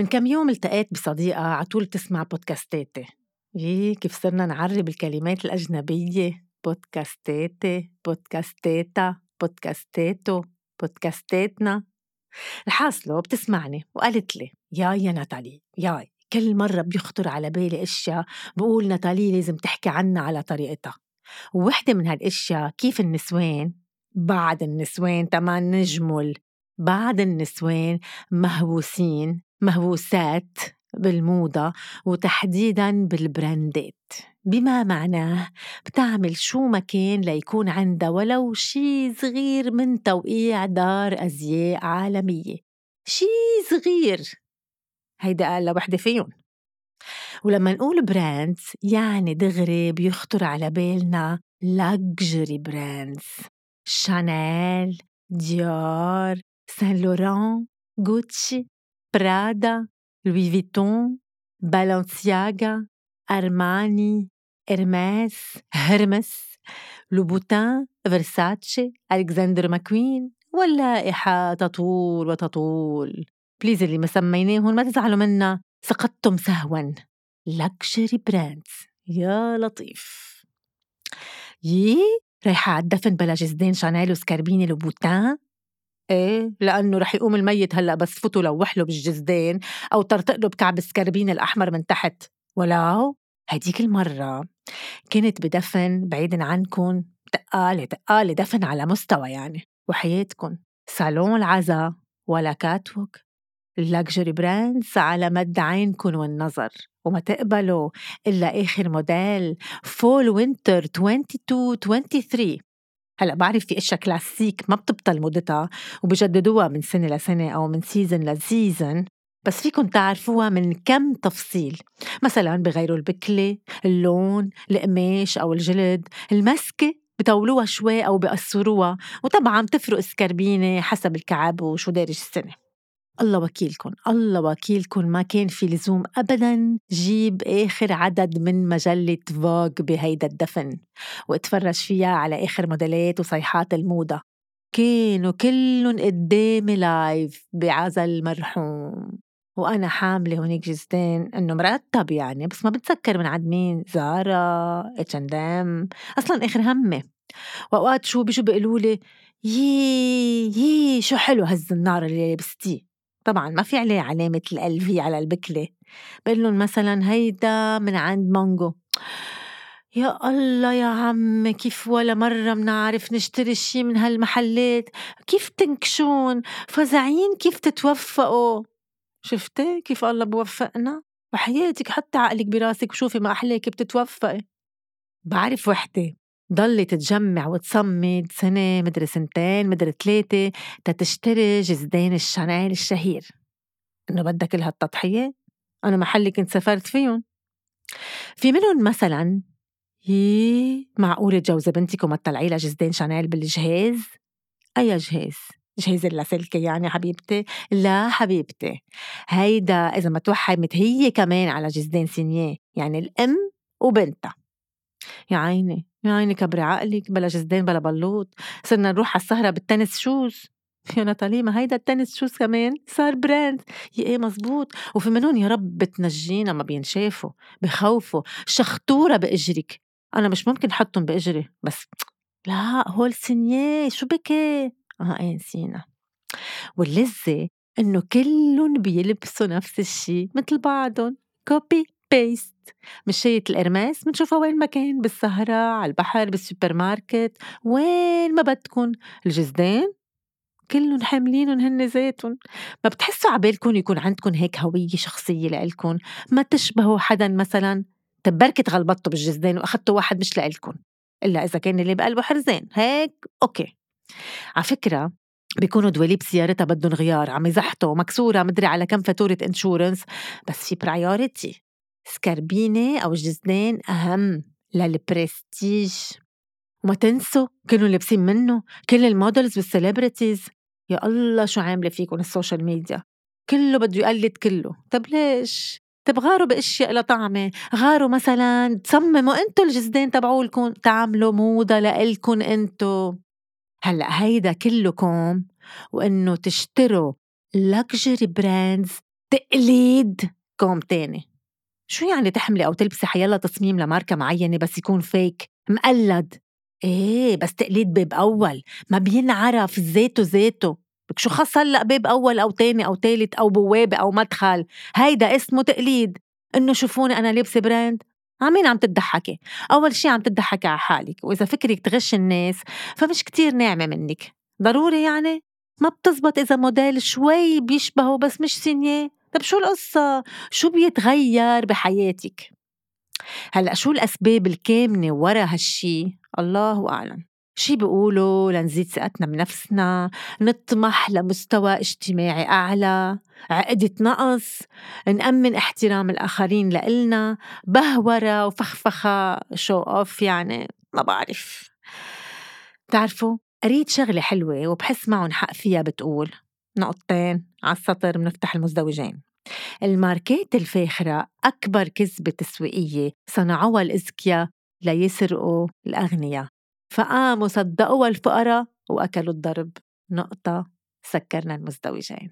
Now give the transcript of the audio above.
من كم يوم التقيت بصديقة عطول تسمع بودكاستاتي يي كيف صرنا نعرب الكلمات الأجنبية؟ بودكاستاتي بودكاستاتا بودكاستاتو بودكاستاتنا. الحاصلة بتسمعني وقالت لي ياي يا ناتالي ياي كل مرة بيخطر على بالي أشياء بقول ناتالي لازم تحكي عنها على طريقتها. ووحدة من هالأشياء كيف النسوان؟ بعد النسوان تمان نجمل بعض النسوان مهووسين مهووسات بالموضة وتحديدا بالبراندات. بما معناه؟ بتعمل شو ما كان ليكون عندها ولو شي صغير من توقيع دار أزياء عالمية. شي صغير! هيدا أقل وحدة فيهم. ولما نقول brands يعني دغري بيخطر على بالنا luxury brands شانيل ديور سان لوران غوتشي برادا لوي فيتون بالانسياغا أرماني إرماس هرمس لوبوتان فرساتشي ألكسندر ماكوين واللائحة تطول وتطول. please اللي ما سميناهم ما تزعلوا منا. سقطتم سهوا. luxury brands يا لطيف. يي رايحة على الدفن بلا جزدان شانيل وسكربيني لوبوتان إيه؟ لأنه رح يقوم الميت هلأ بس فوتوا لوح له بالجزدان أو طرطق له بكعب السكربين الأحمر من تحت. ولو هديك المرة كنت بدفن بعيدا عنكم تقالة تقالة دفن على مستوى يعني وحياتكم صالون العزا ولا catwalk. ال luxury brands على مد عينكم والنظر. وما تقبلوا إلا آخر موديل fall winter 22 23 هلأ بعرف في أشياء كلاسيك ما بتبطل موضتها وبجددوها من سنة لسنة أو من season ل season بس فيكم تعرفوها من كم تفصيل. مثلا بغيروا البكلة اللون القماش أو الجلد المسكة بطولوها شوي أو بقصروها وطبعا بتفرق السكربينة حسب الكعب وشو دارج السنة. الله وكيلكم الله وكيلكم ما كان في لزوم أبدا. جيب آخر عدد من مجلة Vogue بهيدا الدفن واتفرج فيها على آخر موديلات وصيحات الموضة. كانوا كلهم قدامي live بعزا المرحوم وأنا حاملة هونيك جزدان إنه مرتب يعني بس ما بتذكر من عند مين Zara H&M أصلا آخر همي وأوقات شو بيجوا بيقولوا لي يي يي شو حلو هالزنار اللي لبستيه طبعا ما في عليه علامة ال في على البكلة بقول لهم مثلا هيدا من عند مانجو. يا الله يا عم كيف ولا مرة منعرف نشتري شي من هالمحلات؟ كيف تنكشون؟ فزعين كيف تتوفقوا؟ شفتي كيف الله بوفقنا؟ وحياتك حتى عقلك براسك وشوفي ما أحلاك بتتوفقي. بعرف وحدة. ضلت تجمع وتصمد سنة مدري سنتين مدري ثلاثة تتشتري جزدين الشانيل الشهير إنه بدها كل هالتضحية أنا محلي كنت سافرت فيهم في منهم مثلا يي معقولة تجوزي بنتك وما تطلعي لها جزدين شانيل بالجهاز؟ أي جهاز؟ جهاز اللاسلكي يعني حبيبتي؟ لا حبيبتي هيدا إذا ما توحمت هي كمان على جزدين سينية يعني الأم وبنتها يا عيني يا عيني كبري عقلك بلا جزدان بلا بلوط صرنا نروح على السهرة بال tennis shoes. يا ناتالي ما هيدا ال tennis shoes كمان؟ صار brand. يا إيه مزبوط. وفي منهم يا رب تنجينا ما بينشافوا بخوفوا شختورة بإجرك. أنا مش ممكن حطهم بإجري بس لا هول signé. شو بكي؟ آه إيه نسينا. واللذة إنه كلهم بيلبسوا نفس الشي مثل بعضهم. copy paste مشية القرماس بنشوفها وين ما كان بالسهرة على البحر بالسوبر ماركت وين ما بدكن الجزدان كلهم حاملينهم هن ذاتهم ما بتحسوا عبالكم يكون عندكم هيك هوية شخصية لإلكن ما تشبهوا حدا مثلا طب بركي غلبطتوا بالجزدان وأخدتوا واحد مش لإلكن إلا إذا كان اللي بقلبه حرزان. هيك؟ okay. على فكرة بيكونوا دواليب سيارتها بدهم غيار عم يزحطوا مكسورة مدري على كم فاتورة insurance بس في priority سكربينة أو جزدان أهم للبرستيج. وما تنسوا كانوا لابسين منه كل ال models وال celebrities يا الله شو عاملة فيكم ال social media. كله بده يقلد كله. طب ليش؟ طب غاروا بأشياء لطعمة. غاروا مثلا تصمموا انتو الجزدان تبعولكم تعملوا موضة لإلكن انتو هلأ هيدا كله كوم وإنه تشتروا luxury brands تقليد كوم تاني. شو يعني تحملي أو تلبسي حيلا تصميم لماركة معينة بس يكون fake مقلد. إيه بس تقليد باب أول. ما بينعرف ذاته ذاته. بك شو خص هلأ باب أول أو تاني أو تالت أو بوابة أو مدخل؟ هيدا اسمه تقليد. إنه شوفوني أنا لابسة brand عمين عم تضحكي؟ أول شي عم تضحكي على حالك. وإذا فكرك تغش الناس فمش كتير ناعمة منك. ضروري يعني؟ ما بتزبط إذا موديل شوي بيشبهه بس مش سينية. طب شو القصة؟ شو بيتغير بحياتك؟ هلأ شو الأسباب الكامنة ورا هالشي؟ الله أعلم شي بيقولوا لنزيد ثقتنا بنفسنا نطمح لمستوى اجتماعي أعلى عقدة نقص نأمن احترام الآخرين لإلنا بهورة وفخفخة شو أوف يعني ما بعرف بتعرفوا قريت شغلة حلوة وبحس معهم حق فيها بتقول نقطتين على السطر بنفتح المزدوجين. الماركات الفاخرة أكبر كذبة تسويقية صنعوها الأذكياء ليسرقوا الأغنياء. فقاموا صدقوها الفقراء وأكلوا الضرب. نقطة. سكرنا المزدوجين.